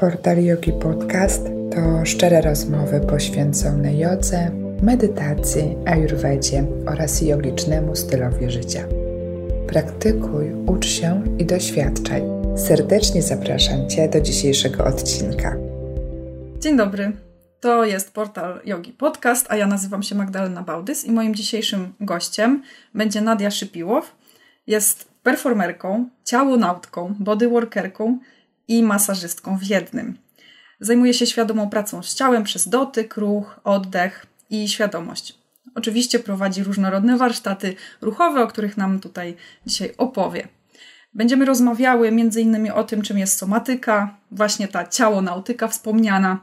Portal Yogi Podcast to szczere rozmowy poświęcone jodze, medytacji, ayurvedzie oraz jogicznemu stylowi życia. Praktykuj, ucz się i doświadczaj. Serdecznie zapraszam Cię do dzisiejszego odcinka. Dzień dobry. To jest portal Yogi Podcast, a ja nazywam się Magdalena Bałdys i moim dzisiejszym gościem będzie Nadia Szypiłow. Jest performerką, ciałonautką, bodyworkerką i masażystką w jednym. Zajmuje się świadomą pracą z ciałem przez dotyk, ruch, oddech i świadomość. Oczywiście prowadzi różnorodne warsztaty ruchowe, o których nam tutaj dzisiaj opowie. Będziemy rozmawiały m.in. o tym, czym jest somatyka, właśnie ta ciało-nautyka wspomniana,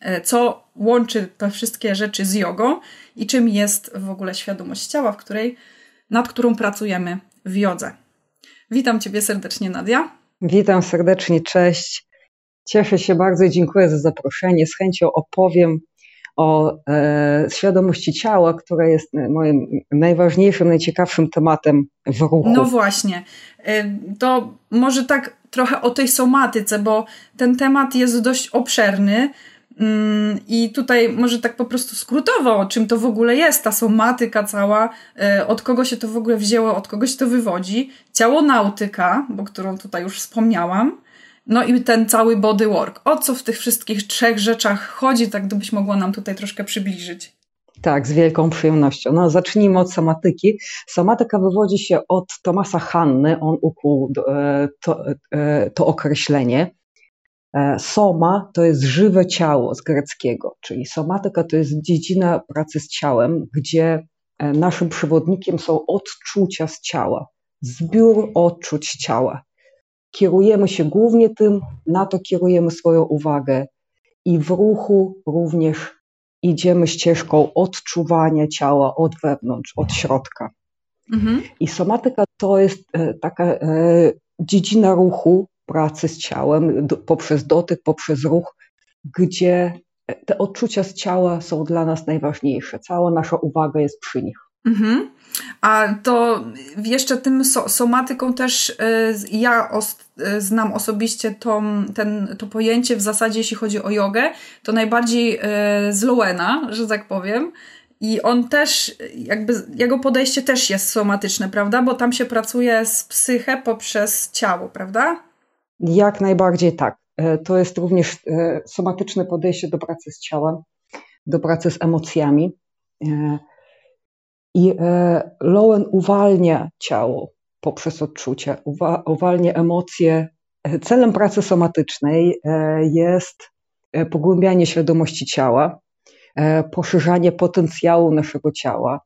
e, co łączy te wszystkie rzeczy z jogą i czym jest w ogóle świadomość ciała, w której, nad którą pracujemy w jodze. Witam Ciebie serdecznie, Nadia. Witam serdecznie, cześć. Cieszę się bardzo i dziękuję za zaproszenie. Z chęcią opowiem o e, świadomości ciała, która jest moim najważniejszym, najciekawszym tematem w ruchu. No właśnie. E, to może tak trochę o tej somatyce, bo ten temat jest dość obszerny. Mm, I tutaj może tak po prostu skrótowo, czym to w ogóle jest ta somatyka cała, e, od kogo się to w ogóle wzięło, od kogo się to wywodzi. Ciało nautyka, bo którą tutaj już wspomniałam. No i ten cały bodywork. O co w tych wszystkich trzech rzeczach chodzi, tak gdybyś mogła nam tutaj troszkę przybliżyć. Tak, z wielką przyjemnością. No, zacznijmy od somatyki. Somatyka wywodzi się od Tomasa Hanny, on ukuł e, to, e, to określenie. E, soma to jest żywe ciało z greckiego, czyli somatyka to jest dziedzina pracy z ciałem, gdzie e, naszym przewodnikiem są odczucia z ciała, zbiór odczuć ciała. Kierujemy się głównie tym, na to kierujemy swoją uwagę i w ruchu również idziemy ścieżką odczuwania ciała od wewnątrz, od środka. Mhm. I somatyka to jest e, taka dziedzina ruchu, pracy z ciałem, poprzez dotyk, poprzez ruch, gdzie te odczucia z ciała są dla nas najważniejsze. Cała nasza uwaga jest przy nich. Mhm. A to jeszcze tym so, somatyką też y, ja y, znam osobiście to, ten, to pojęcie w zasadzie, jeśli chodzi o jogę, to najbardziej y, z Lowena, że tak powiem. I on też, jakby jego podejście też jest somatyczne, prawda? Bo tam się pracuje z psychę poprzez ciało, prawda? Jak najbardziej tak. E, to jest również e, somatyczne podejście do pracy z ciałem, do pracy z emocjami. E, I Lowen uwalnia ciało poprzez odczucie, uwalnia emocje. Celem pracy somatycznej jest pogłębianie świadomości ciała, poszerzanie potencjału naszego ciała,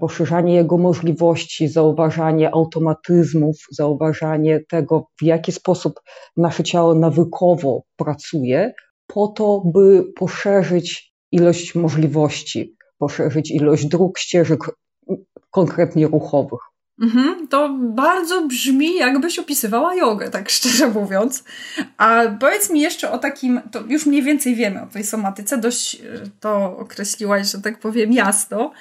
poszerzanie jego możliwości, zauważanie automatyzmów, zauważanie tego, w jaki sposób nasze ciało nawykowo pracuje, po to, by poszerzyć ilość możliwości, poszerzyć ilość dróg, ścieżek konkretnie ruchowych. Mhm, to bardzo brzmi, jakbyś opisywała jogę, tak szczerze mówiąc. A powiedz mi jeszcze o takim, to już mniej więcej wiemy o tej somatyce, dość e, to określiłaś, że tak powiem, jasno,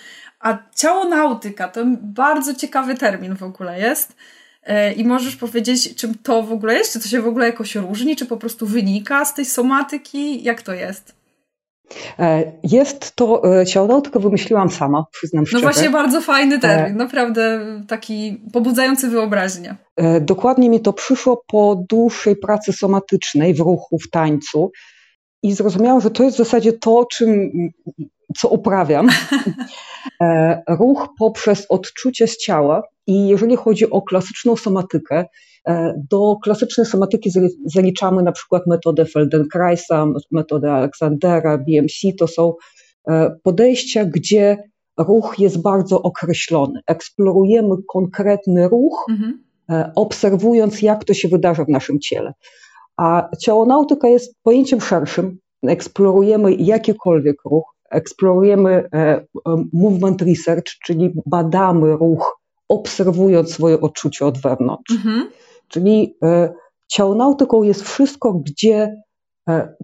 a ciało nautyka to bardzo ciekawy termin w ogóle jest. E, I możesz powiedzieć, czym to w ogóle jest? Czy to się w ogóle jakoś różni? Czy po prostu wynika z tej somatyki? Jak to jest? E, jest to, e, ciało nautyka wymyśliłam sama, przyznam szczerze. No właśnie, bardzo fajny termin, naprawdę taki pobudzający wyobraźnię. Dokładnie mi to przyszło po dłuższej pracy somatycznej w ruchu, w tańcu i zrozumiałam, że to jest w zasadzie to, czym co uprawiam. E, ruch poprzez odczucie z ciała i jeżeli chodzi o klasyczną somatykę, e, do klasycznej somatyki zaliczamy na przykład metodę Feldenkraisa, metodę Aleksandera, BMC. To są e, podejścia, gdzie ruch jest bardzo określony. Eksplorujemy konkretny ruch, mhm. obserwując, jak to się wydarza w naszym ciele. A ciałonautyka jest pojęciem szerszym. Eksplorujemy jakikolwiek ruch, eksplorujemy e, e, movement research, czyli badamy ruch, obserwując swoje odczucie od wewnątrz. Mhm. Czyli e, ciałonautyką jest wszystko, gdzie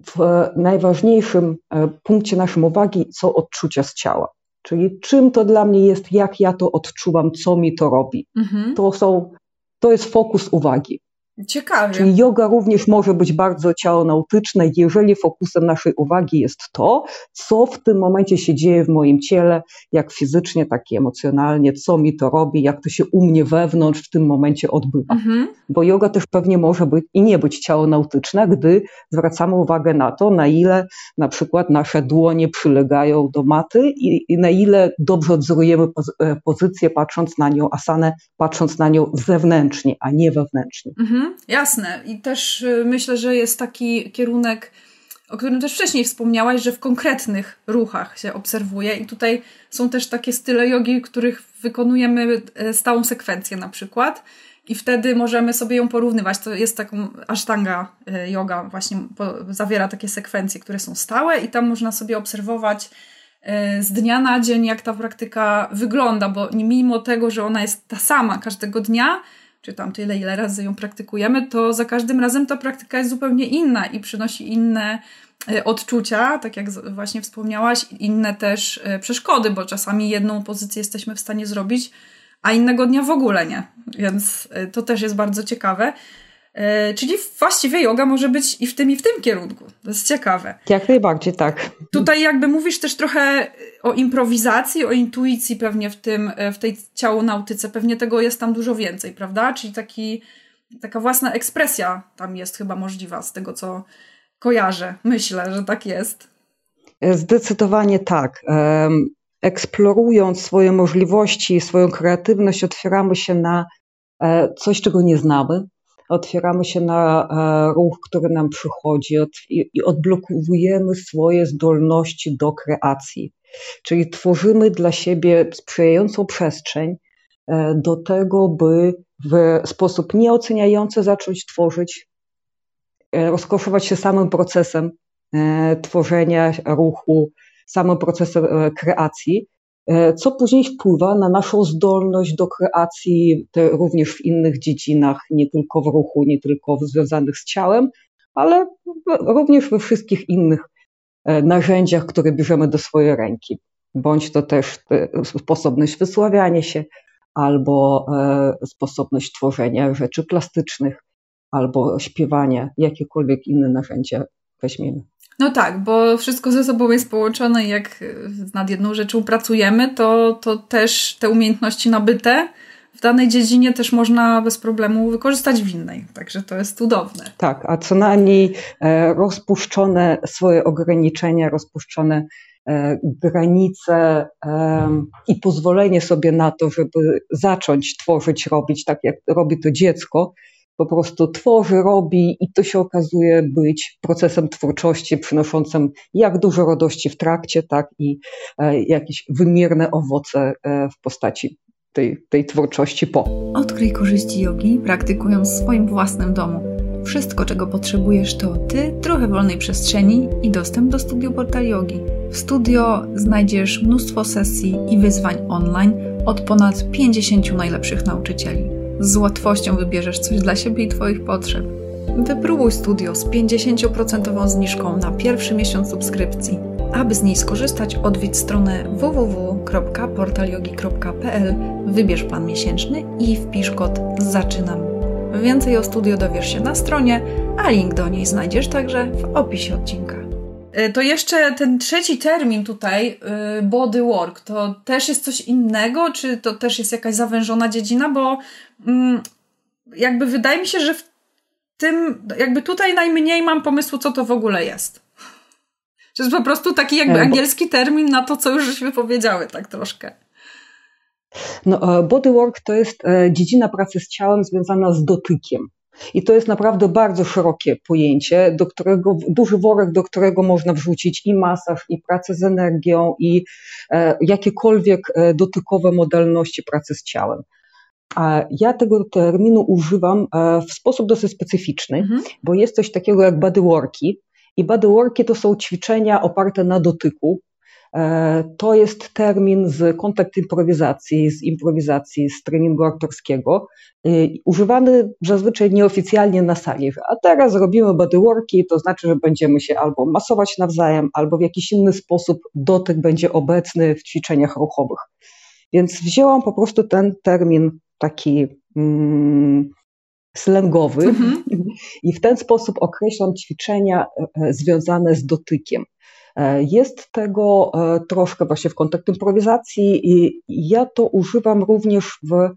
w najważniejszym punkcie naszej uwagi są odczucia z ciała. Czyli czym to dla mnie jest, jak ja to odczuwam, co mi to robi. Mhm. To, są, to jest fokus uwagi. Ciekawie. Czyli yoga również może być bardzo ciałonautyczna, jeżeli fokusem naszej uwagi jest to, co w tym momencie się dzieje w moim ciele, jak fizycznie, tak i emocjonalnie, co mi to robi, jak to się u mnie wewnątrz w tym momencie odbywa. Mhm. Bo yoga też pewnie może być i nie być ciałonautyczna, gdy zwracamy uwagę na to, na ile na przykład nasze dłonie przylegają do maty i, i na ile dobrze odzorujemy e, pozycję, patrząc na nią, asanę, patrząc na nią zewnętrznie, a nie wewnętrznie. Mhm jasne. I też y, myślę, że jest taki kierunek, o którym też wcześniej wspomniałaś, że w konkretnych ruchach się obserwuje. I tutaj są też takie style jogi, których wykonujemy e, stałą sekwencję na przykład. I wtedy możemy sobie ją porównywać. To jest taką ashtanga e, yoga, właśnie zawiera takie sekwencje, które są stałe, i tam można sobie obserwować z dnia na dzień, jak ta praktyka wygląda, bo mimo tego, że ona jest ta sama każdego dnia, czy tam tyle, ile razy ją praktykujemy, to za każdym razem ta praktyka jest zupełnie inna i przynosi inne e, odczucia, tak jak właśnie wspomniałaś, inne też e, przeszkody, bo czasami jedną pozycję jesteśmy w stanie zrobić, a innego dnia w ogóle nie. Więc e, to też jest bardzo ciekawe. E, czyli właściwie yoga może być i w tym, i w tym kierunku. To jest ciekawe. Jak najbardziej, tak. Tutaj jakby mówisz też trochę o improwizacji, o intuicji pewnie w tym, e, w tej ciałonautyce. Pewnie tego jest tam dużo więcej, prawda? Czyli taki, taka własna ekspresja tam jest chyba możliwa z tego, co kojarzę. Myślę, że tak jest. Zdecydowanie tak. Eksplorując swoje możliwości, swoją kreatywność, otwieramy się na e, coś, czego nie znamy, otwieramy się na e, ruch, który nam przychodzi i odblokowujemy swoje zdolności do kreacji. Czyli tworzymy dla siebie sprzyjającą przestrzeń e, do tego, by w sposób nieoceniający zacząć tworzyć, e, rozkoszować się samym procesem tworzenia ruchu, samym procesem kreacji, co później wpływa na naszą zdolność do kreacji również w innych dziedzinach, nie tylko w ruchu, nie tylko związanych z ciałem, ale również we wszystkich innych e, narzędziach, które bierzemy do swojej ręki. Bądź to też e, sposobność wysławiania się, albo sposobność tworzenia rzeczy plastycznych, albo śpiewania, jakiekolwiek inne narzędzia weźmiemy. No tak, bo wszystko ze sobą jest połączone i jak nad jedną rzeczą pracujemy, to, to też te umiejętności nabyte w danej dziedzinie też można bez problemu wykorzystać w innej. Także to jest cudowne. Tak, a co najmniej e, rozpuszczone swoje ograniczenia, rozpuszczone e, granice i pozwolenie sobie na to, żeby zacząć tworzyć, robić tak, jak robi to dziecko, po prostu tworzy, robi i to się okazuje być procesem twórczości przynoszącym jak dużo radości w trakcie, tak i e, jakieś wymierne owoce e, w postaci tej, tej twórczości po. Odkryj korzyści jogi, praktykując w swoim własnym domu. Wszystko, czego potrzebujesz, to ty, trochę wolnej przestrzeni i dostęp do studio Portal Yogi. W studio znajdziesz mnóstwo sesji i wyzwań online od ponad 50 najlepszych nauczycieli z łatwością wybierzesz coś dla siebie i Twoich potrzeb. Wypróbuj studio z 50% zniżką na pierwszy miesiąc subskrypcji. Aby z niej skorzystać, odwiedź stronę www.portalyogi.pl, wybierz plan miesięczny i wpisz kod ZAczynam. Więcej o studio dowiesz się na stronie, a link do niej znajdziesz także w opisie odcinka. E, to jeszcze ten trzeci termin tutaj, e, body work, to też jest coś innego, czy to też jest jakaś zawężona dziedzina? Bo mm, jakby wydaje mi się, że w tym, jakby tutaj najmniej mam pomysłu, co to w ogóle jest. To jest po prostu taki jakby e, angielski termin na to, co już żeśmy powiedziały, tak troszkę. No, bodywork to jest dziedzina pracy z ciałem związana z dotykiem. I to jest naprawdę bardzo szerokie pojęcie, do którego, duży worek, do którego można wrzucić i masaż, i pracę z energią, i e, jakiekolwiek e, dotykowe modalności pracy z ciałem. A ja tego terminu używam e, w sposób dosyć specyficzny, mhm. bo jest coś takiego jak bodyworki. I bodyworki to są ćwiczenia oparte na dotyku, to jest termin z kontakt improwizacji, z improwizacji, z treningu aktorskiego, e, używany zazwyczaj nieoficjalnie na sali. A teraz robimy bodyworki, to znaczy, że będziemy się albo masować nawzajem, albo w jakiś inny sposób dotyk będzie obecny w ćwiczeniach ruchowych. Więc wzięłam po prostu ten termin taki mm, slangowy mhm. i w ten sposób określam ćwiczenia związane z dotykiem. Jest tego troszkę właśnie w kontekście improwizacji i ja to używam również w,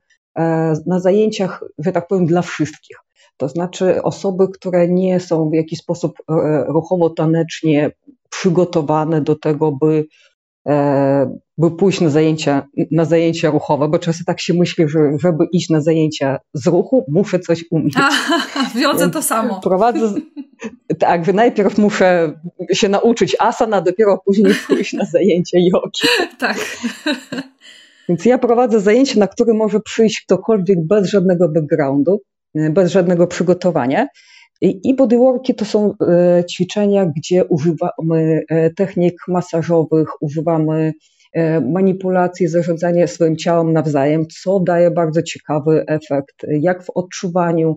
na zajęciach, że tak powiem, dla wszystkich. To znaczy osoby, które nie są w jakiś sposób ruchowo-tanecznie przygotowane do tego, by E, by pójść na zajęcia, na zajęcia ruchowe, bo czasem tak się myśli, że żeby iść na zajęcia z ruchu, muszę coś umieć. Aha, to samo. Prowadzę, tak, najpierw muszę się nauczyć asana, dopiero później pójść na zajęcia jogi. Tak. Więc ja prowadzę zajęcia, na które może przyjść ktokolwiek bez żadnego backgroundu, bez żadnego przygotowania. I bodyworki to są e, ćwiczenia, gdzie używamy e, technik masażowych, używamy e, manipulacji, zarządzania swoim ciałem nawzajem, co daje bardzo ciekawy efekt, jak w odczuwaniu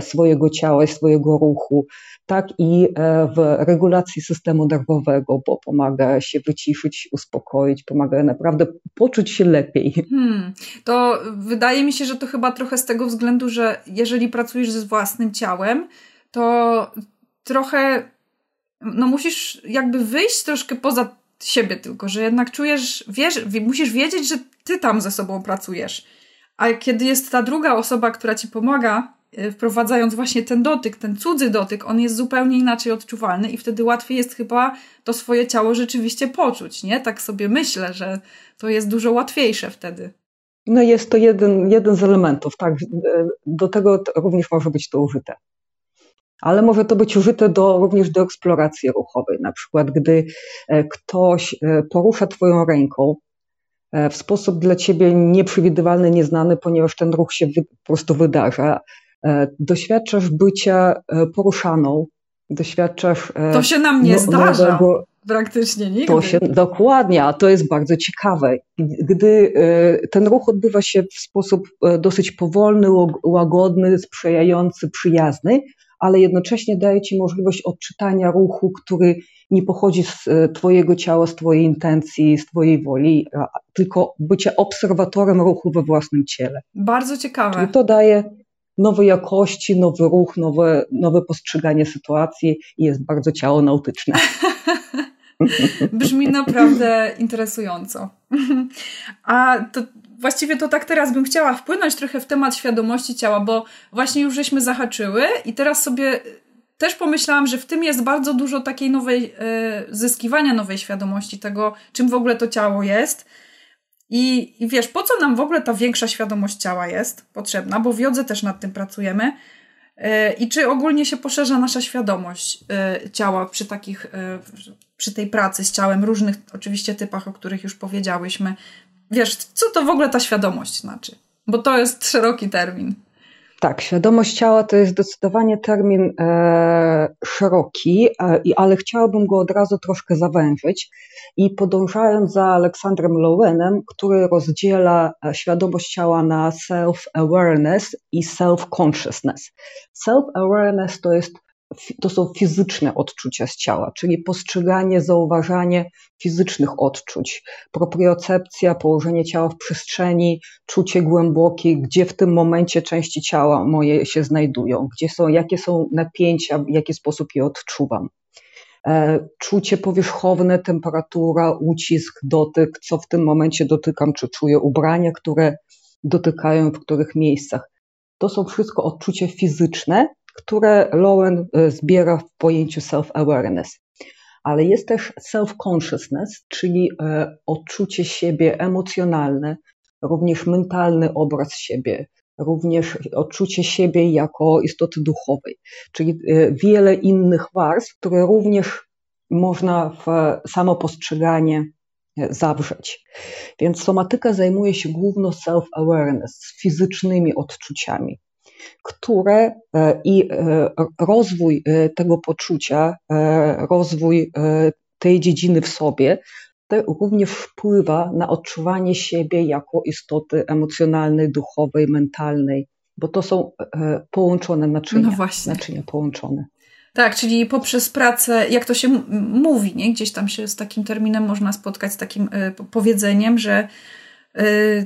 swojego ciała i swojego ruchu, tak i w regulacji systemu nerwowego, bo pomaga się wyciszyć, uspokoić, pomaga naprawdę poczuć się lepiej. Hmm, to wydaje mi się, że to chyba trochę z tego względu, że jeżeli pracujesz ze własnym ciałem, to trochę no musisz jakby wyjść troszkę poza siebie tylko, że jednak czujesz, wiesz, musisz wiedzieć, że ty tam ze sobą pracujesz. A kiedy jest ta druga osoba, która ci pomaga, y, wprowadzając właśnie ten dotyk, ten cudzy dotyk, on jest zupełnie inaczej odczuwalny i wtedy łatwiej jest chyba to swoje ciało rzeczywiście poczuć, nie? Tak sobie myślę, że to jest dużo łatwiejsze wtedy. No jest to jeden, jeden z elementów, tak. Do tego również może być to użyte ale może to być użyte do, również do eksploracji ruchowej. Na przykład, gdy e, ktoś e, porusza Twoją ręką e, w sposób dla Ciebie nieprzewidywalny, nieznany, ponieważ ten ruch się po prostu wydarza, doświadczasz bycia poruszaną, doświadczasz. To się nam nie no, zdarza. Nowego, praktycznie nigdy. To się, dokładnie, a to jest bardzo ciekawe. Gdy ten ruch odbywa się w sposób dosyć powolny, łagodny, sprzyjający, przyjazny, ale jednocześnie daje Ci możliwość odczytania ruchu, który nie pochodzi z e, Twojego ciała, z Twojej intencji, z Twojej woli, tylko bycia obserwatorem ruchu we własnym ciele. Bardzo ciekawe. I to daje nowe jakości, nowy ruch, nowe, nowe postrzeganie sytuacji i jest bardzo ciało nautyczne. Brzmi naprawdę interesująco. A to właściwie to tak teraz bym chciała wpłynąć trochę w temat świadomości ciała, bo właśnie już żeśmy zahaczyły i teraz sobie też pomyślałam, że w tym jest bardzo dużo takiej nowej, e, zyskiwania nowej świadomości tego, czym w ogóle to ciało jest. I, I wiesz, po co nam w ogóle ta większa świadomość ciała jest potrzebna, bo w jodze też nad tym pracujemy. E, I czy ogólnie się poszerza nasza świadomość e, ciała przy takich, przy tej pracy z ciałem, różnych oczywiście typach, o których już powiedziałyśmy wiesz, co to w ogóle ta świadomość znaczy? Bo to jest szeroki termin. Tak, świadomość ciała to jest zdecydowanie termin e, szeroki, e, ale chciałabym go od razu troszkę zawężyć. I podążając za Aleksandrem Lowenem, który rozdziela e, świadomość ciała na self-awareness i self-consciousness. Self-awareness to jest to są fizyczne odczucia z ciała, czyli postrzeganie, zauważanie fizycznych odczuć, propriocepcja, położenie ciała w przestrzeni, czucie głębokie, gdzie w tym momencie części ciała moje się znajdują, gdzie są, jakie są napięcia, w jaki sposób je odczuwam. E, czucie powierzchowne, temperatura, ucisk, dotyk, co w tym momencie dotykam, czy czuję ubrania, które dotykają w których miejscach. To są wszystko odczucia fizyczne, które Lowen e, zbiera w pojęciu self-awareness. Ale jest też self-consciousness, czyli e, odczucie siebie emocjonalne, również mentalny obraz siebie, również odczucie siebie jako istoty duchowej, czyli e, wiele innych warstw, które również można w samo postrzeganie zawrzeć. Więc somatyka zajmuje się głównie self-awareness, fizycznymi odczuciami które e, i e, rozwój e, tego poczucia, rozwój tej dziedziny w sobie, również wpływa na odczuwanie siebie jako istoty emocjonalnej, duchowej, mentalnej, bo to są połączone naczynia. No właśnie. Naczynia połączone. Tak, czyli poprzez pracę, jak to się mówi, nie? gdzieś tam się z takim terminem można spotkać, z takim powiedzeniem, że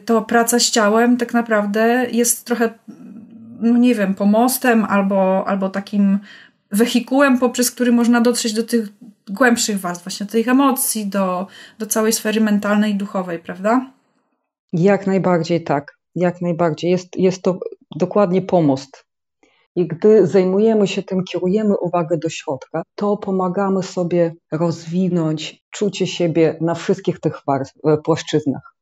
to praca z ciałem tak naprawdę jest trochę no nie wiem, pomostem albo, albo takim wehikułem, poprzez który można dotrzeć do tych głębszych warstw, właśnie do tych emocji, do, do całej sfery mentalnej i duchowej, prawda? Jak najbardziej tak. Jak najbardziej. Jest, jest to dokładnie pomost. I gdy zajmujemy się tym, kierujemy uwagę do środka, to pomagamy sobie rozwinąć czucie siebie na wszystkich tych e, płaszczyznach.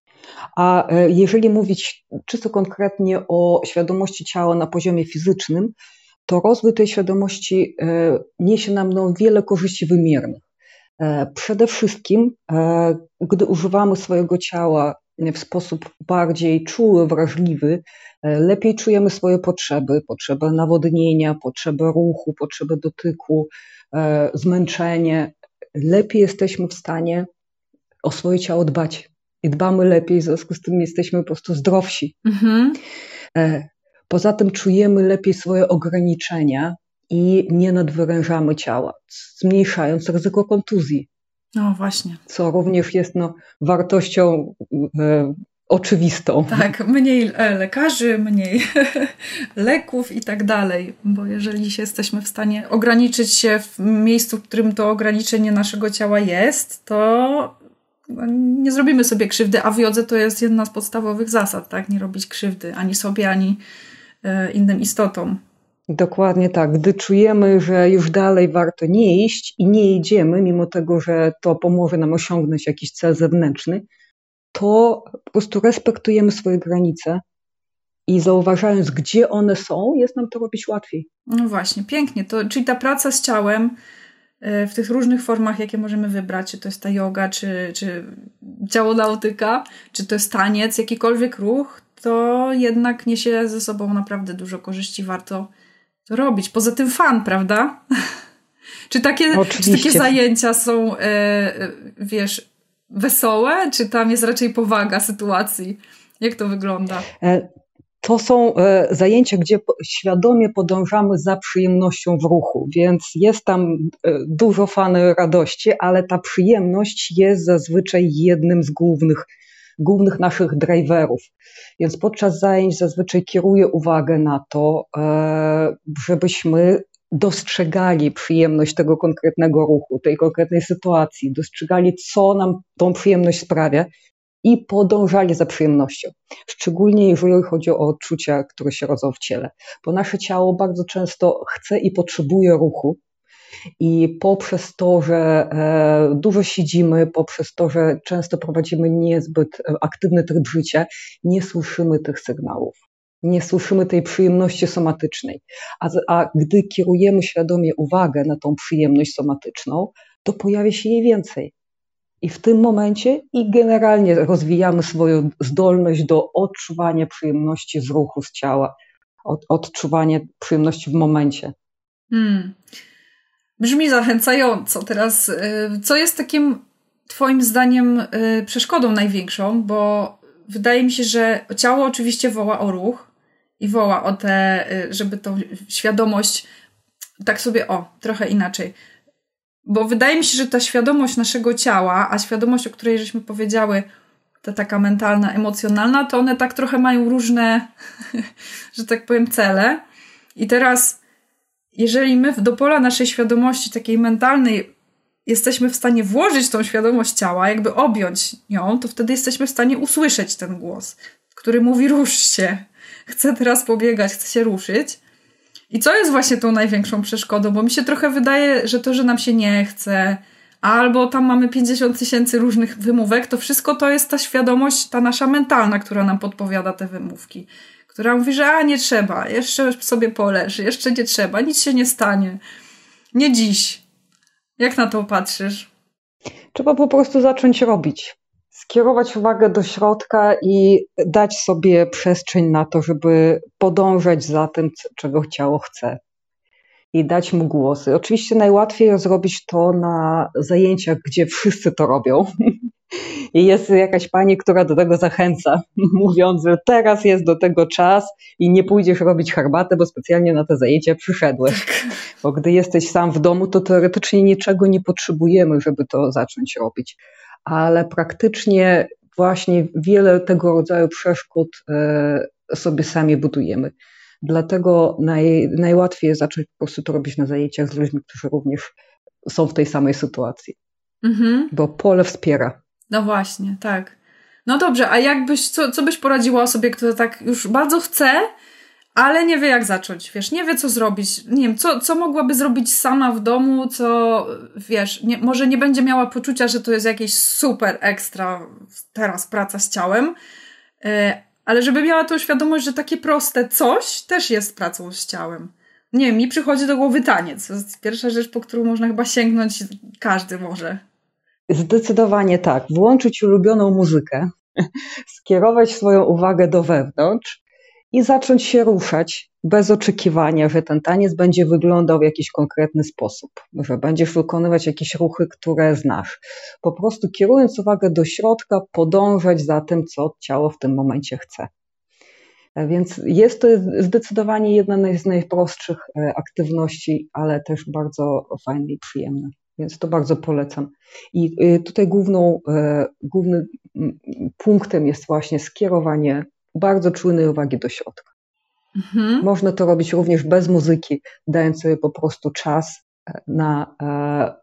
A e, jeżeli mówić czysto konkretnie o świadomości ciała na poziomie fizycznym, to rozwój tej świadomości e, niesie nam no, wiele korzyści wymiernych. Przede wszystkim, gdy używamy swojego ciała w sposób bardziej czuły, wrażliwy, e, lepiej czujemy swoje potrzeby, potrzebę nawodnienia, potrzebę ruchu, potrzebę dotyku, e, zmęczenie. Lepiej jesteśmy w stanie o swoje ciało dbać i dbamy lepiej, w związku z tym jesteśmy po prostu zdrowsi. Mhm. E, poza tym czujemy lepiej swoje ograniczenia i nie nadwyrężamy ciała, zmniejszając ryzyko kontuzji. No właśnie. Co również jest no, wartością e, oczywistą. Tak, mniej e, lekarzy, mniej leków i tak dalej, bo jeżeli się jesteśmy w stanie ograniczyć się w miejscu, w którym to ograniczenie naszego ciała jest, to nie zrobimy sobie krzywdy, a w jodze to jest jedna z podstawowych zasad, tak? Nie robić krzywdy ani sobie, ani e, innym istotom. Dokładnie tak. Gdy czujemy, że już dalej warto nie iść i nie idziemy, mimo tego, że to pomoże nam osiągnąć jakiś cel zewnętrzny, to po prostu respektujemy swoje granice i zauważając, gdzie one są, jest nam to robić łatwiej. No właśnie, pięknie. To, czyli ta praca z ciałem w tych różnych formach, jakie możemy wybrać, czy to jest ta yoga, czy, czy nautyka, czy to jest taniec, jakikolwiek ruch, to jednak niesie ze sobą naprawdę dużo korzyści. Warto to robić. Poza tym fan, prawda? czy, takie, czy takie zajęcia są, e, wiesz, wesołe, czy tam jest raczej powaga sytuacji? Jak to wygląda? E, to są e, zajęcia, gdzie świadomie podążamy za przyjemnością w ruchu, więc jest tam dużo fany radości, ale ta przyjemność jest zazwyczaj jednym z głównych głównych naszych driverów. Więc podczas zajęć zazwyczaj kieruję uwagę na to, e, żebyśmy dostrzegali przyjemność tego konkretnego ruchu, tej konkretnej sytuacji, dostrzegali, co nam tą przyjemność sprawia i podążali za przyjemnością. Szczególnie jeżeli chodzi o odczucia, które się rodzą w ciele, bo nasze ciało bardzo często chce i potrzebuje ruchu, i poprzez to, że e, dużo siedzimy, poprzez to, że często prowadzimy niezbyt e, aktywny tryb życia, nie słyszymy tych sygnałów. Nie słyszymy tej przyjemności somatycznej. A, a gdy kierujemy świadomie uwagę na tą przyjemność somatyczną, to pojawia się jej więcej. I w tym momencie i generalnie rozwijamy swoją zdolność do odczuwania przyjemności z ruchu, z ciała, od, odczuwania przyjemności w momencie. Hmm. Brzmi zachęcająco. Teraz, y, co jest takim Twoim zdaniem y, przeszkodą największą? Bo wydaje mi się, że ciało oczywiście woła o ruch i woła o te, y, żeby tą świadomość, tak sobie, o, trochę inaczej. Bo wydaje mi się, że ta świadomość naszego ciała, a świadomość, o której żeśmy powiedziały, ta taka mentalna, emocjonalna, to one tak trochę mają różne, że tak powiem, cele. I teraz jeżeli my do pola naszej świadomości takiej mentalnej jesteśmy w stanie włożyć tą świadomość ciała, jakby objąć ją, to wtedy jesteśmy w stanie usłyszeć ten głos, który mówi rusz się, chcę teraz pobiegać, chcę się ruszyć. I co jest właśnie tą największą przeszkodą? Bo mi się trochę wydaje, że to, że nam się nie chce, albo tam mamy 50 tysięcy różnych wymówek, to wszystko to jest ta świadomość, ta nasza mentalna, która nam podpowiada te wymówki która mówi, że a nie trzeba, jeszcze sobie poleży, jeszcze nie trzeba, nic się nie stanie. Nie dziś. Jak na to patrzysz? Trzeba po prostu zacząć robić. Skierować uwagę do środka i dać sobie przestrzeń na to, żeby podążać za tym, czego ciało chce. I dać mu głosy. Oczywiście najłatwiej zrobić to na zajęciach, gdzie wszyscy to robią. I jest jakaś pani, która do tego zachęca, mówiąc, że teraz jest do tego czas i nie pójdziesz robić herbatę, bo specjalnie na te zajęcia przyszedłeś. Tak. Bo gdy jesteś sam w domu, to teoretycznie niczego nie potrzebujemy, żeby to zacząć robić. Ale praktycznie właśnie wiele tego rodzaju przeszkód e, sobie sami budujemy. Dlatego naj, najłatwiej jest zacząć po prostu to robić na zajęciach z ludźmi, którzy również są w tej samej sytuacji. Mhm. Bo pole wspiera. No właśnie, tak. No dobrze, a jakbyś, co, co byś poradziła osobie, która tak już bardzo chce, ale nie wie jak zacząć, wiesz, nie wie co zrobić, nie wiem, co, co mogłaby zrobić sama w domu, co, wiesz, nie, może nie będzie miała poczucia, że to jest jakieś super ekstra teraz praca z ciałem, yy, ale żeby miała tą świadomość, że takie proste coś też jest pracą z ciałem. Nie wiem, mi przychodzi do głowy taniec. To jest pierwsza rzecz, po którą można chyba sięgnąć, każdy może. Zdecydowanie tak. Włączyć ulubioną muzykę, skierować swoją uwagę do wewnątrz i zacząć się ruszać bez oczekiwania, że ten taniec będzie wyglądał w jakiś konkretny sposób, że będziesz wykonywać jakieś ruchy, które znasz. Po prostu kierując uwagę do środka, podążać za tym, co ciało w tym momencie chce. E, więc jest to zdecydowanie jedna z najprostszych e, aktywności, ale też bardzo fajne i przyjemne. Więc to bardzo polecam. I y, tutaj główną, e, głównym punktem jest właśnie skierowanie bardzo czujnej uwagi do środka. Mhm. Można to robić również bez muzyki, dając sobie po prostu czas na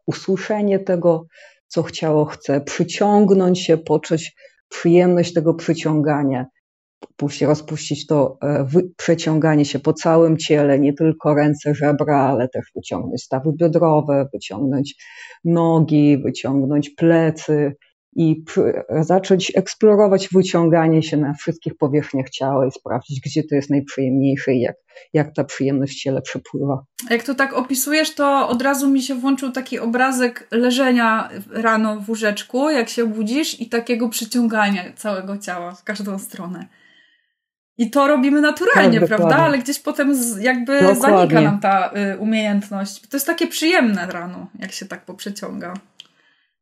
usłyszenie tego, co chciało chce, przyciągnąć się, poczuć przyjemność tego przyciągania, puścić, rozpuścić to e, przeciąganie się po całym ciele, nie tylko ręce, żebra, ale też wyciągnąć stawy biodrowe, wyciągnąć nogi, wyciągnąć plecy i zacząć eksplorować wyciąganie się na wszystkich powierzchniach ciała i sprawdzić, gdzie to jest najprzyjemniejsze i jak, jak ta przyjemność ciele przepływa. Jak to tak opisujesz, to od razu mi się włączył taki obrazek leżenia rano w łóżeczku, jak się budzisz i takiego przyciągania całego ciała w każdą stronę. I to robimy naturalnie, tak, prawda? Ale gdzieś potem jakby dokładnie. zanika nam ta y, umiejętność. To jest takie przyjemne rano, jak się tak poprzeciąga.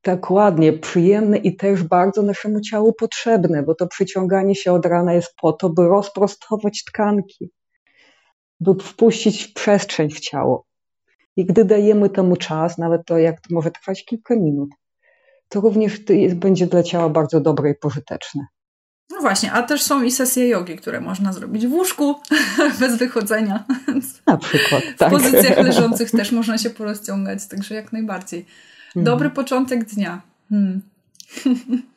Dokładnie, przyjemne i też bardzo naszemu ciału potrzebne, bo to przyciąganie się od rana jest po to, by rozprostować tkanki, by wpuścić w przestrzeń w ciało. I gdy dajemy temu czas, nawet to jak to może trwać kilka minut, to również będzie dla ciała bardzo dobre i pożyteczne. No właśnie, a też są i sesje jogi, które można zrobić w łóżku bez wychodzenia. Na przykład, tak. W pozycjach leżących też można się porozciągać, także jak najbardziej. Mhm. Dobry początek dnia. Hmm.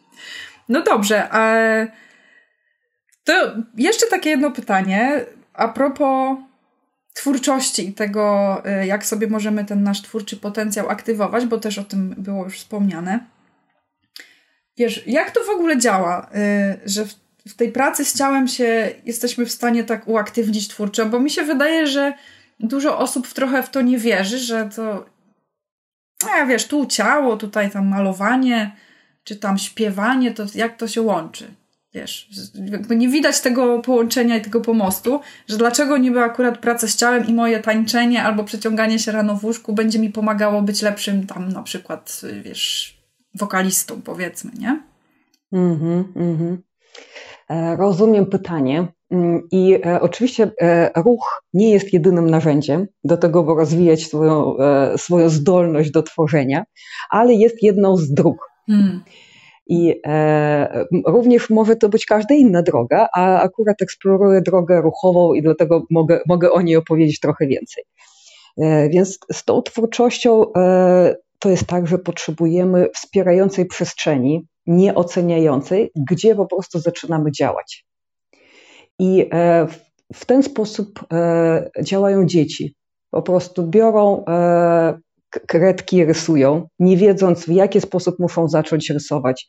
No dobrze, a to jeszcze takie jedno pytanie a propos twórczości i tego, y, jak sobie możemy ten nasz twórczy potencjał aktywować, bo też o tym było już wspomniane. Wiesz, jak to w ogóle działa, y, że w, w tej pracy z ciałem się jesteśmy w stanie tak uaktywnić twórczo? Bo mi się wydaje, że dużo osób trochę w to nie wierzy, że to, a wiesz, tu ciało, tutaj tam malowanie, czy tam śpiewanie, to jak to się łączy? Wiesz, jakby nie widać tego połączenia i tego pomostu, że dlaczego niby akurat praca z ciałem i moje tańczenie albo przeciąganie się rano w łóżku będzie mi pomagało być lepszym tam na przykład, wiesz, wokalistą, powiedzmy, nie? Mhm, mhm. E, rozumiem pytanie. Mm, I e, oczywiście e, ruch nie jest jedynym narzędziem do tego, by rozwijać swoją, swoją zdolność do tworzenia, ale jest jedną z dróg. Hmm. I e, również może to być każda inna droga, a akurat eksploruję drogę ruchową i dlatego mogę, mogę o niej opowiedzieć trochę więcej. E, więc z tą twórczością e, to jest tak, że potrzebujemy wspierającej przestrzeni, nieoceniającej, gdzie po prostu zaczynamy działać. I e, w ten sposób e, działają dzieci. Po prostu biorą e, kredki, rysują, nie wiedząc w jaki sposób muszą zacząć rysować,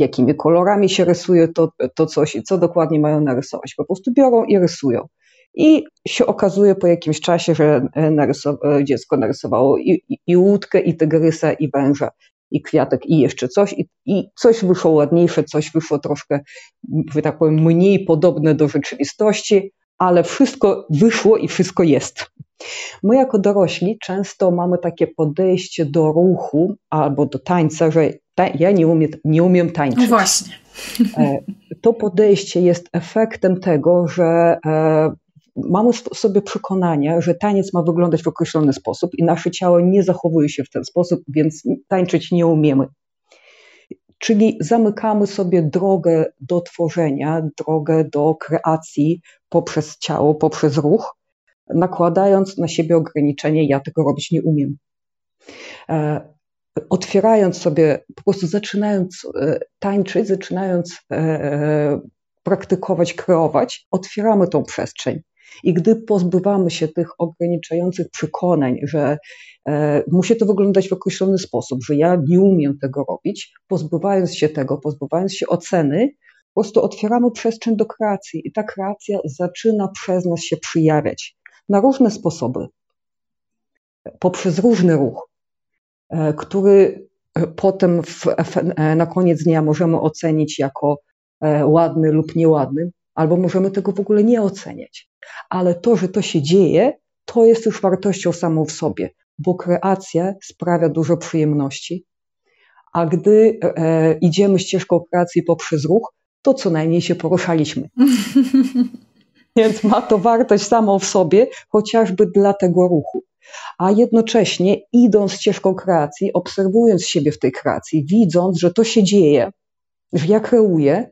jakimi kolorami się rysuje to, to coś i co dokładnie mają narysować. Po prostu biorą i rysują. I się okazuje po jakimś czasie, że dziecko narysowało i, i, i, łódkę, i tygrysa, i węża, i kwiatek, i jeszcze coś. I, I, coś wyszło ładniejsze, coś wyszło troszkę, że tak powiem, mniej podobne do rzeczywistości, ale wszystko wyszło i wszystko jest. My jako dorośli często mamy takie podejście do ruchu albo do tańca, że ta, ja nie umiem, nie umiem tańczyć. No właśnie. E, to podejście jest efektem tego, że mamy sobie przekonanie, że taniec ma wyglądać w określony sposób i nasze ciało nie zachowuje się w ten sposób, więc tańczyć nie umiemy. Czyli zamykamy sobie drogę do tworzenia, drogę do kreacji poprzez ciało, poprzez ruch, nakładając na siebie ograniczenie, ja tego robić nie umiem. E, otwierając sobie, po prostu zaczynając e, tańczyć, zaczynając e, praktykować, kreować, otwieramy tą przestrzeń. I gdy pozbywamy się tych ograniczających przekonań, że e, musi to wyglądać w określony sposób, że ja nie umiem tego robić, pozbywając się tego, pozbywając się oceny, po prostu otwieramy przestrzeń do kreacji i ta kreacja zaczyna przez nas się przyjawiać na różne sposoby, poprzez różny ruch, e, który potem w, e, na koniec dnia możemy ocenić jako e, ładny lub nieładny, albo możemy tego w ogóle nie oceniać. Ale to, że to się dzieje, to jest już wartością samą w sobie, bo kreacja sprawia dużo przyjemności, a gdy e, idziemy ścieżką kreacji poprzez ruch, to co najmniej się poruszaliśmy. Więc ma to wartość samą w sobie, chociażby dla tego ruchu. A jednocześnie idąc ścieżką kreacji, obserwując siebie w tej kreacji, widząc, że to się dzieje, że ja kreuję,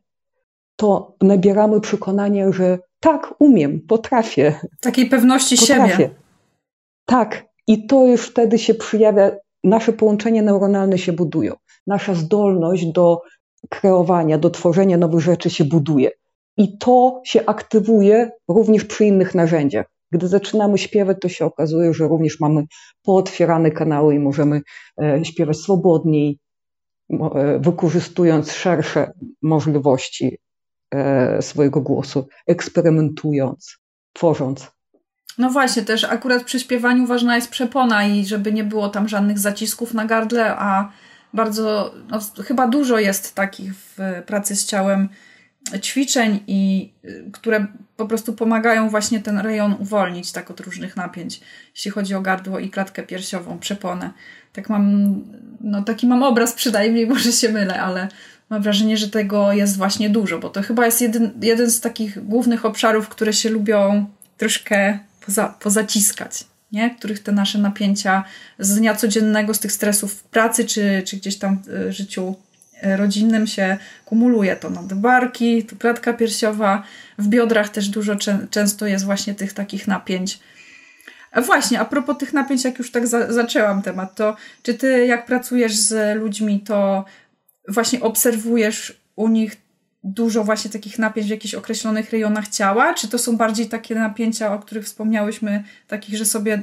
to nabieramy przekonania, że tak, umiem, potrafię. Takiej pewności potrafię. siebie. Tak, i to już wtedy się przyjawia, nasze połączenia neuronalne się budują. Nasza zdolność do kreowania, do tworzenia nowych rzeczy się buduje. I to się aktywuje również przy innych narzędziach. Gdy zaczynamy śpiewać, to się okazuje, że również mamy pootwierane kanały i możemy e, śpiewać swobodniej, e, wykorzystując szersze możliwości swojego głosu, eksperymentując, tworząc. No właśnie, też akurat przy śpiewaniu ważna jest przepona i żeby nie było tam żadnych zacisków na gardle, a bardzo, no, chyba dużo jest takich w pracy z ciałem ćwiczeń i y, które po prostu pomagają właśnie ten rejon uwolnić tak od różnych napięć, jeśli chodzi o gardło i klatkę piersiową, przeponę. Tak mam, no taki mam obraz przynajmniej, może się mylę, ale mam wrażenie, że tego jest właśnie dużo, bo to chyba jest jeden, jeden z takich głównych obszarów, które się lubią troszkę poza, pozaciskać, nie? których te nasze napięcia z dnia codziennego, z tych stresów w pracy czy, czy gdzieś tam w życiu e, rodzinnym się kumuluje. To nadbarki, tu klatka piersiowa, w biodrach też dużo często jest właśnie tych takich napięć. A właśnie, a propos tych napięć, jak już tak za zaczęłam temat, to czy ty jak pracujesz z ludźmi, to właśnie obserwujesz u nich dużo właśnie takich napięć w jakichś określonych rejonach ciała? Czy to są bardziej takie napięcia, o których wspomniałyśmy, takich, że sobie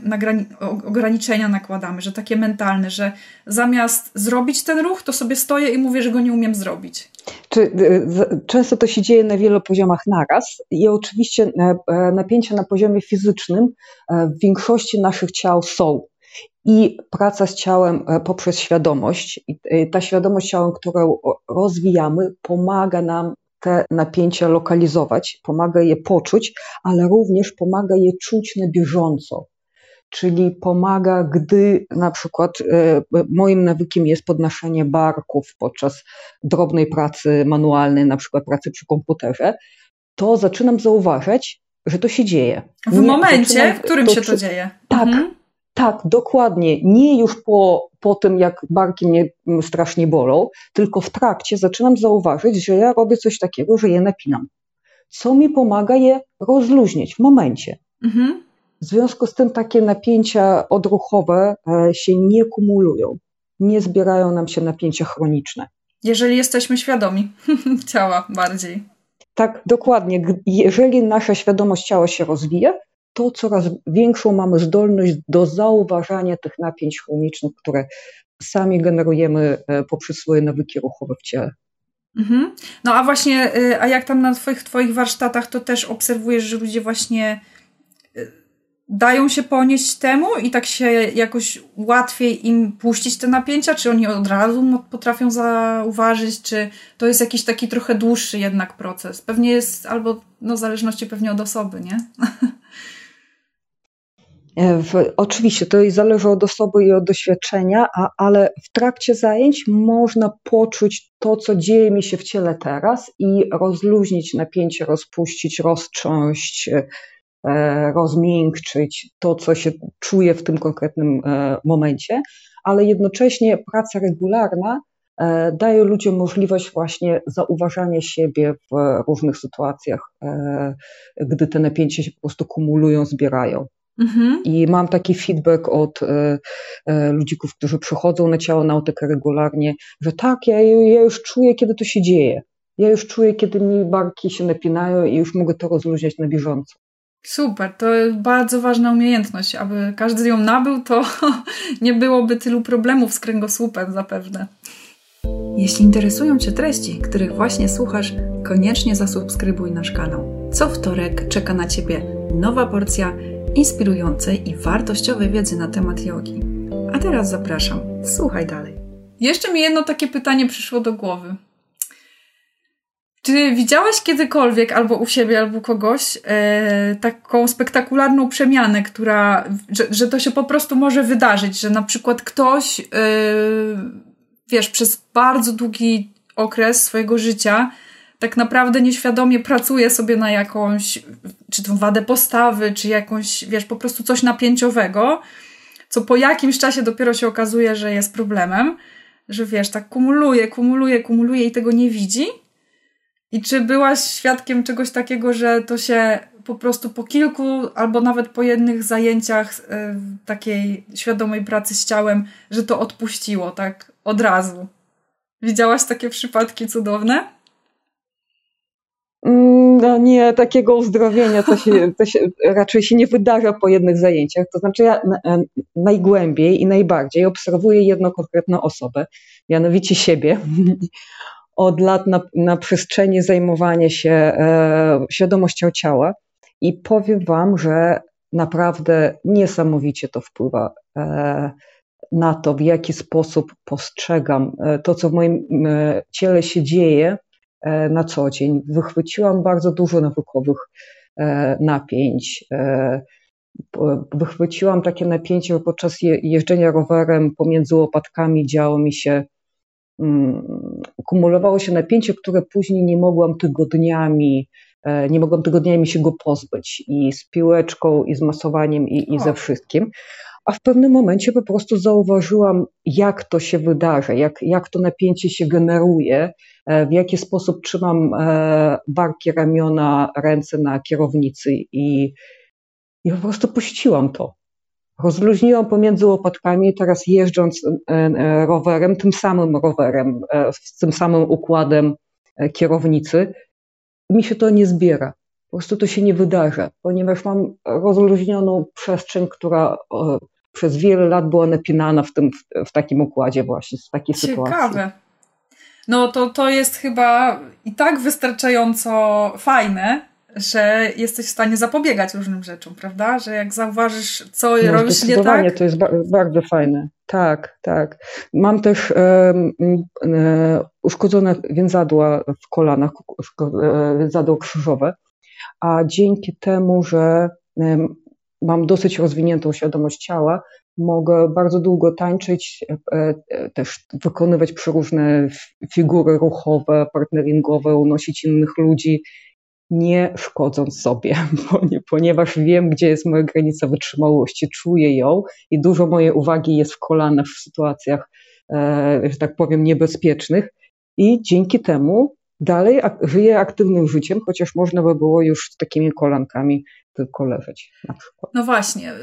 ograniczenia nakładamy, że takie mentalne, że zamiast zrobić ten ruch, to sobie stoję i mówię, że go nie umiem zrobić? Czy, y, często to się dzieje na wielu poziomach naraz i oczywiście e, e, napięcia na poziomie fizycznym e, w większości naszych ciał są i praca z ciałem e, poprzez świadomość. I e, ta świadomość ciałem, którą rozwijamy, pomaga nam te napięcia lokalizować, pomaga je poczuć, ale również pomaga je czuć na bieżąco. Czyli pomaga, gdy na przykład e, moim nawykiem jest podnoszenie barków podczas drobnej pracy manualnej, na przykład pracy przy komputerze, to zaczynam zauważać, że to się dzieje. W Nie, momencie, w którym to, się to dzieje. Tak, mhm. Tak, dokładnie. Nie już po, po tym, jak barki mnie strasznie bolą, tylko w trakcie zaczynam zauważyć, że ja robię coś takiego, że je napinam. Co mi pomaga je rozluźnić w momencie. Mhm. W związku z tym takie napięcia odruchowe e, się nie kumulują. Nie zbierają nam się napięcia chroniczne. Jeżeli jesteśmy świadomi ciała bardziej. Tak, dokładnie. Jeżeli nasza świadomość ciała się rozwija, to coraz większą mamy zdolność do zauważania tych napięć chronicznych, które sami generujemy e, poprzez swoje nawyki ruchowe w ciele. Mhm. No a właśnie, y, a jak tam na twoich, twoich warsztatach, to też obserwujesz, że ludzie właśnie y, dają się ponieść temu i tak się jakoś łatwiej im puścić te napięcia? Czy oni od razu potrafią zauważyć, czy to jest jakiś taki trochę dłuższy jednak proces? Pewnie jest, albo no w zależności pewnie od osoby, nie? E, w, oczywiście to zależy od osoby i od doświadczenia, a, ale w trakcie zajęć można poczuć to, co dzieje mi się w ciele teraz i rozluźnić napięcie, rozpuścić, roztrząść, e, rozmiękczyć to, co się czuje w tym konkretnym e, momencie, ale jednocześnie praca regularna e, daje ludziom możliwość właśnie zauważania siebie w różnych sytuacjach, e, gdy te napięcia się po prostu kumulują, zbierają. Mhm. I mam taki feedback od e, ludzików, którzy przychodzą na ciało nautykę regularnie, że tak, ja, ja już czuję, kiedy to się dzieje. Ja już czuję, kiedy mi barki się napinają i już mogę to rozluźniać na bieżąco. Super, to jest bardzo ważna umiejętność. Aby każdy ją nabył, to nie byłoby tylu problemów z kręgosłupem zapewne. Jeśli interesują Cię treści, których właśnie słuchasz, koniecznie zasubskrybuj nasz kanał. Co wtorek czeka na Ciebie nowa porcja inspirującej i wartościowej wiedzy na temat jogi. A teraz zapraszam, słuchaj dalej. Jeszcze mi jedno takie pytanie przyszło do głowy. Czy widziałaś kiedykolwiek albo u siebie, albo kogoś e, taką spektakularną przemianę, która, że, że to się po prostu może wydarzyć, że na przykład ktoś, e, wiesz, przez bardzo długi okres swojego życia tak naprawdę nieświadomie pracuje sobie na jakąś, czy tą wadę postawy, czy jakąś, wiesz, po prostu coś napięciowego, co po jakimś czasie dopiero się okazuje, że jest problemem, że wiesz, tak kumuluje, kumuluje, kumuluje i tego nie widzi i czy byłaś świadkiem czegoś takiego, że to się po prostu po kilku albo nawet po jednych zajęciach y, takiej świadomej pracy z ciałem, że to odpuściło tak od razu? Widziałaś takie przypadki cudowne? Mm, no nie, takiego uzdrowienia to się, to się raczej się nie wydarza po jednych zajęciach. To znaczy ja najgłębiej i najbardziej obserwuję jedną konkretną osobę, mianowicie siebie od lat na, na przestrzeni zajmowania się e, świadomością ciała i powiem Wam, że naprawdę niesamowicie to wpływa e, na to, w jaki sposób postrzegam e, to, co w moim e, ciele się dzieje na co dzień. Wychwyciłam bardzo dużo nawykowych e, napięć. Wychwyciłam takie napięcie, że podczas jeżdżenia rowerem pomiędzy łopatkami działo mi się Mm, kumulowało się napięcie, które później nie mogłam tygodniami, e, nie mogłam tygodniami się go pozbyć i z piłeczką, i z masowaniem, i, i ze wszystkim. A w pewnym momencie po prostu zauważyłam, jak to się wydarza, jak, jak to napięcie się generuje, e, w jaki sposób trzymam e, barki, ramiona, ręce na kierownicy i, i po prostu puściłam to. Rozluźniłam pomiędzy łopatkami, teraz jeżdżąc e, rowerem, tym samym rowerem, z tym samym układem kierownicy, mi się to nie zbiera. Po prostu to się nie wydarza, ponieważ mam rozluźnioną przestrzeń, która przez wiele lat była napinana w, tym, w takim układzie właśnie, w takiej Ciekawe. sytuacji. Ciekawe. No to, to jest chyba i tak wystarczająco fajne, że jesteś w stanie zapobiegać różnym rzeczom, prawda? Że jak zauważysz, co no, robisz nie tak. to jest ba bardzo fajne. Tak, tak. Mam też e, uszkodzone więzadła w kolanach, e, więzadło krzyżowe, a dzięki temu, że mam dosyć rozwiniętą świadomość ciała, mogę bardzo długo tańczyć, e, e, też wykonywać przeróżne figury ruchowe, partneringowe, unosić innych ludzi nie szkodząc sobie, ponieważ wiem, gdzie jest moja granica wytrzymałości, czuję ją i dużo mojej uwagi jest w kolanach w sytuacjach, e, że tak powiem, niebezpiecznych. I dzięki temu dalej żyję aktywnym życiem, chociaż można by było już z takimi kolankami tylko leżeć na przykład. No właśnie,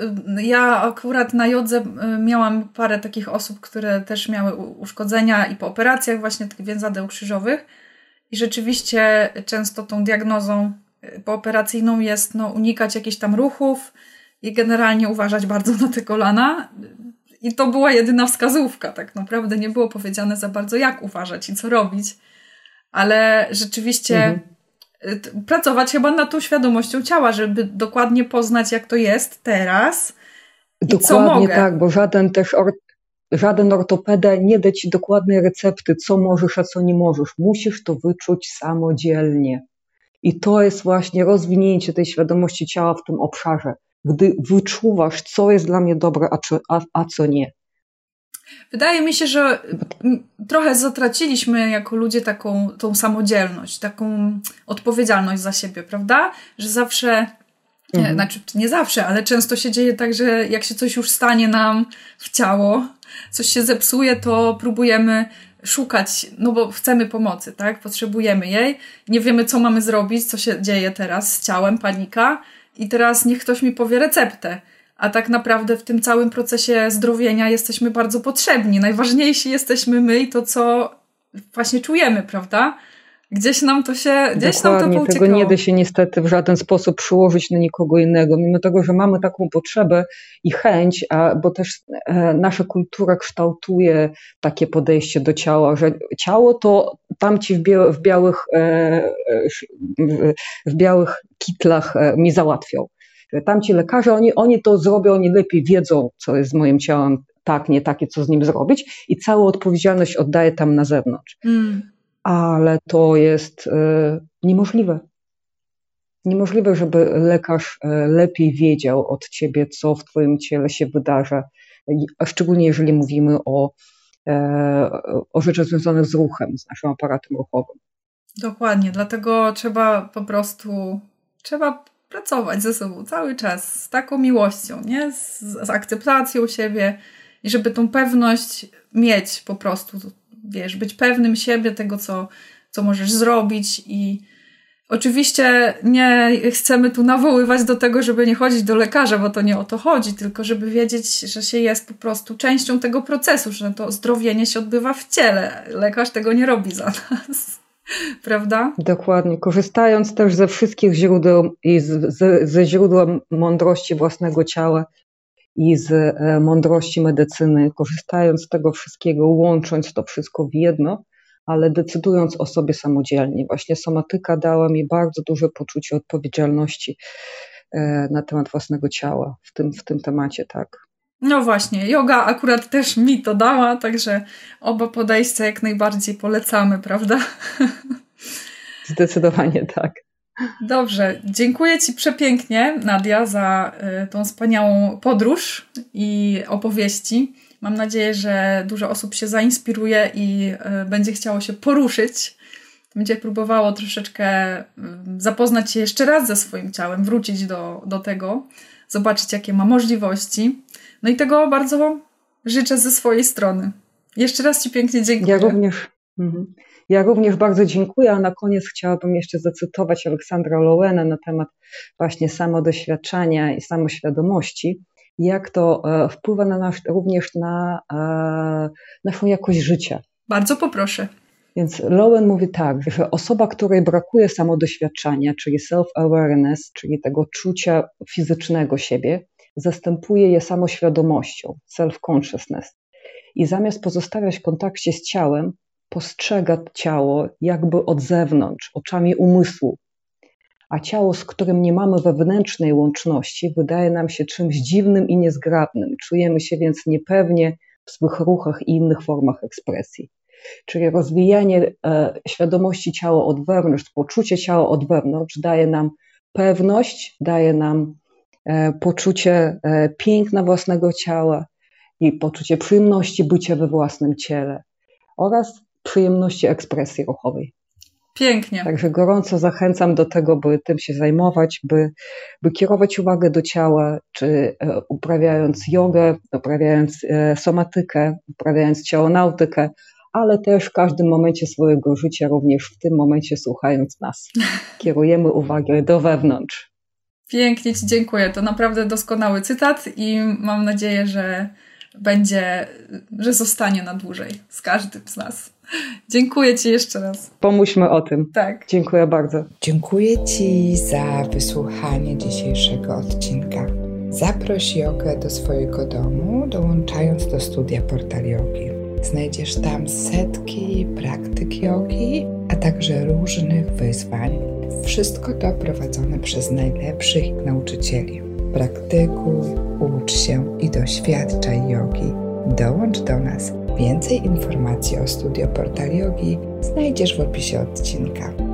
ja akurat na jodze y, miałam parę takich osób, które też miały uszkodzenia i po operacjach właśnie tych więzadeł krzyżowych i rzeczywiście często tą diagnozą y, pooperacyjną jest no, unikać jakichś tam ruchów i generalnie uważać bardzo na te kolana. I to była jedyna wskazówka, tak naprawdę nie było powiedziane za bardzo, jak uważać i co robić. Ale rzeczywiście mhm. Y, pracować chyba nad tą świadomością ciała, żeby dokładnie poznać, jak to jest teraz. Dokładnie tak, bo żaden też żaden ortopeda nie da ci dokładnej recepty, co możesz, a co nie możesz. Musisz to wyczuć samodzielnie. I to jest właśnie rozwinięcie tej świadomości ciała w tym obszarze, gdy wyczuwasz, co jest dla mnie dobre, a, co, a, a co nie. Wydaje mi się, że trochę zatraciliśmy jako ludzie taką tą samodzielność, taką odpowiedzialność za siebie, prawda? Że zawsze Mhm. Znaczy, nie zawsze, ale często się dzieje tak, że jak się coś już stanie nam w ciało, coś się zepsuje, to próbujemy szukać, no bo chcemy pomocy, tak? Potrzebujemy jej, nie wiemy, co mamy zrobić, co się dzieje teraz z ciałem, panika, i teraz niech ktoś mi powie receptę. A tak naprawdę w tym całym procesie zdrowienia jesteśmy bardzo potrzebni. Najważniejsi jesteśmy my i to, co właśnie czujemy, prawda? Gdzieś nam to się, gdzieś Dokładnie, nam to tego nie da się niestety w żaden sposób przyłożyć na nikogo innego, mimo tego, że mamy taką potrzebę i chęć, a, bo też e, nasza kultura kształtuje takie podejście do ciała, że ciało to tamci w, bia, w białych, e, e w białych kitlach e, mi załatwią. Tamci lekarze, oni, oni to zrobią, oni lepiej wiedzą, co jest z moim ciałem, tak, nie takie, co z nim zrobić i całą odpowiedzialność oddaję tam na zewnątrz. Mm ale to jest e, niemożliwe. Niemożliwe, żeby lekarz e, lepiej wiedział od ciebie, co w twoim ciele się wydarza, szczególnie jeżeli mówimy o, e, o rzeczach związanych z ruchem, z naszym aparatem ruchowym. Dokładnie, dlatego trzeba po prostu, trzeba pracować ze sobą cały czas z taką miłością, nie? Z, z akceptacją siebie i żeby tą pewność mieć po prostu wiesz, być pewnym siebie, tego, co, co możesz zrobić i oczywiście nie chcemy tu nawoływać do tego, żeby nie chodzić do lekarza, bo to nie o to chodzi, tylko żeby wiedzieć, że się jest po prostu częścią tego procesu, że to zdrowienie się odbywa w ciele. Lekarz tego nie robi za nas. Prawda? Dokładnie. Korzystając też ze wszystkich źródeł i z, z, ze źródła mądrości własnego ciała, i z e, mądrości medycyny, korzystając z tego wszystkiego, łącząc to wszystko w jedno, ale decydując o sobie samodzielnie. Właśnie somatyka dała mi bardzo duże poczucie odpowiedzialności e, na temat własnego ciała w tym, w tym temacie, tak. No właśnie, yoga akurat też mi to dała, także oba podejścia jak najbardziej polecamy, prawda? Zdecydowanie tak. Dobrze, dziękuję Ci przepięknie, Nadia, za y, tą wspaniałą podróż i opowieści. Mam nadzieję, że dużo osób się zainspiruje i y, będzie chciało się poruszyć. Będzie próbowało troszeczkę y, zapoznać się jeszcze raz ze swoim ciałem, wrócić do, do tego, zobaczyć, jakie ma możliwości. No i tego bardzo życzę ze swojej strony. Jeszcze raz Ci pięknie dziękuję. Ja również. Mhm. Ja również bardzo dziękuję, a na koniec chciałabym jeszcze zacytować Aleksandra Lowena na temat właśnie samodoświadczania i samoświadomości, jak to e, wpływa na nas również na e, naszą jakość życia. Bardzo poproszę. Więc Lowen mówi tak, że osoba, której brakuje samodoświadczania, czyli self-awareness, czyli tego czucia fizycznego siebie, zastępuje je samoświadomością, self-consciousness. I zamiast pozostawiać w kontakcie z ciałem, postrzega ciało jakby od zewnątrz, oczami umysłu. A ciało, z którym nie mamy wewnętrznej łączności, wydaje nam się czymś dziwnym i niezgrabnym. Czujemy się więc niepewnie w swych ruchach i innych formach ekspresji. Czyli rozwijanie e, świadomości ciała od wewnątrz, poczucie ciała od wewnątrz daje nam pewność, daje nam poczucie e, piękna własnego ciała i poczucie przyjemności bycia we własnym ciele oraz przyjemności ekspresji ruchowej. Pięknie. Także gorąco zachęcam do tego, by tym się zajmować, by, by kierować uwagę do ciała, czy e, uprawiając jogę, uprawiając e, somatykę, uprawiając ciałonautykę, ale też w każdym momencie swojego życia, również w tym momencie słuchając nas. Kierujemy uwagę do wewnątrz. Pięknie Ci dziękuję. To naprawdę doskonały cytat i mam nadzieję, że będzie, że zostanie na dłużej z każdym z nas. Dziękuję Ci jeszcze raz. Pomóżmy o tym. Tak. Dziękuję bardzo. Dziękuję Ci za wysłuchanie dzisiejszego odcinka. Zaproś jogę do swojego domu, dołączając do studia Portal Yogi. Znajdziesz tam setki praktyk jogi, a także różnych wyzwań. Wszystko to prowadzone przez najlepszych nauczycieli. Praktykuj, ucz się i doświadczaj jogi. Dołącz do nas Więcej informacji o studio Portal Yogi znajdziesz w opisie odcinka.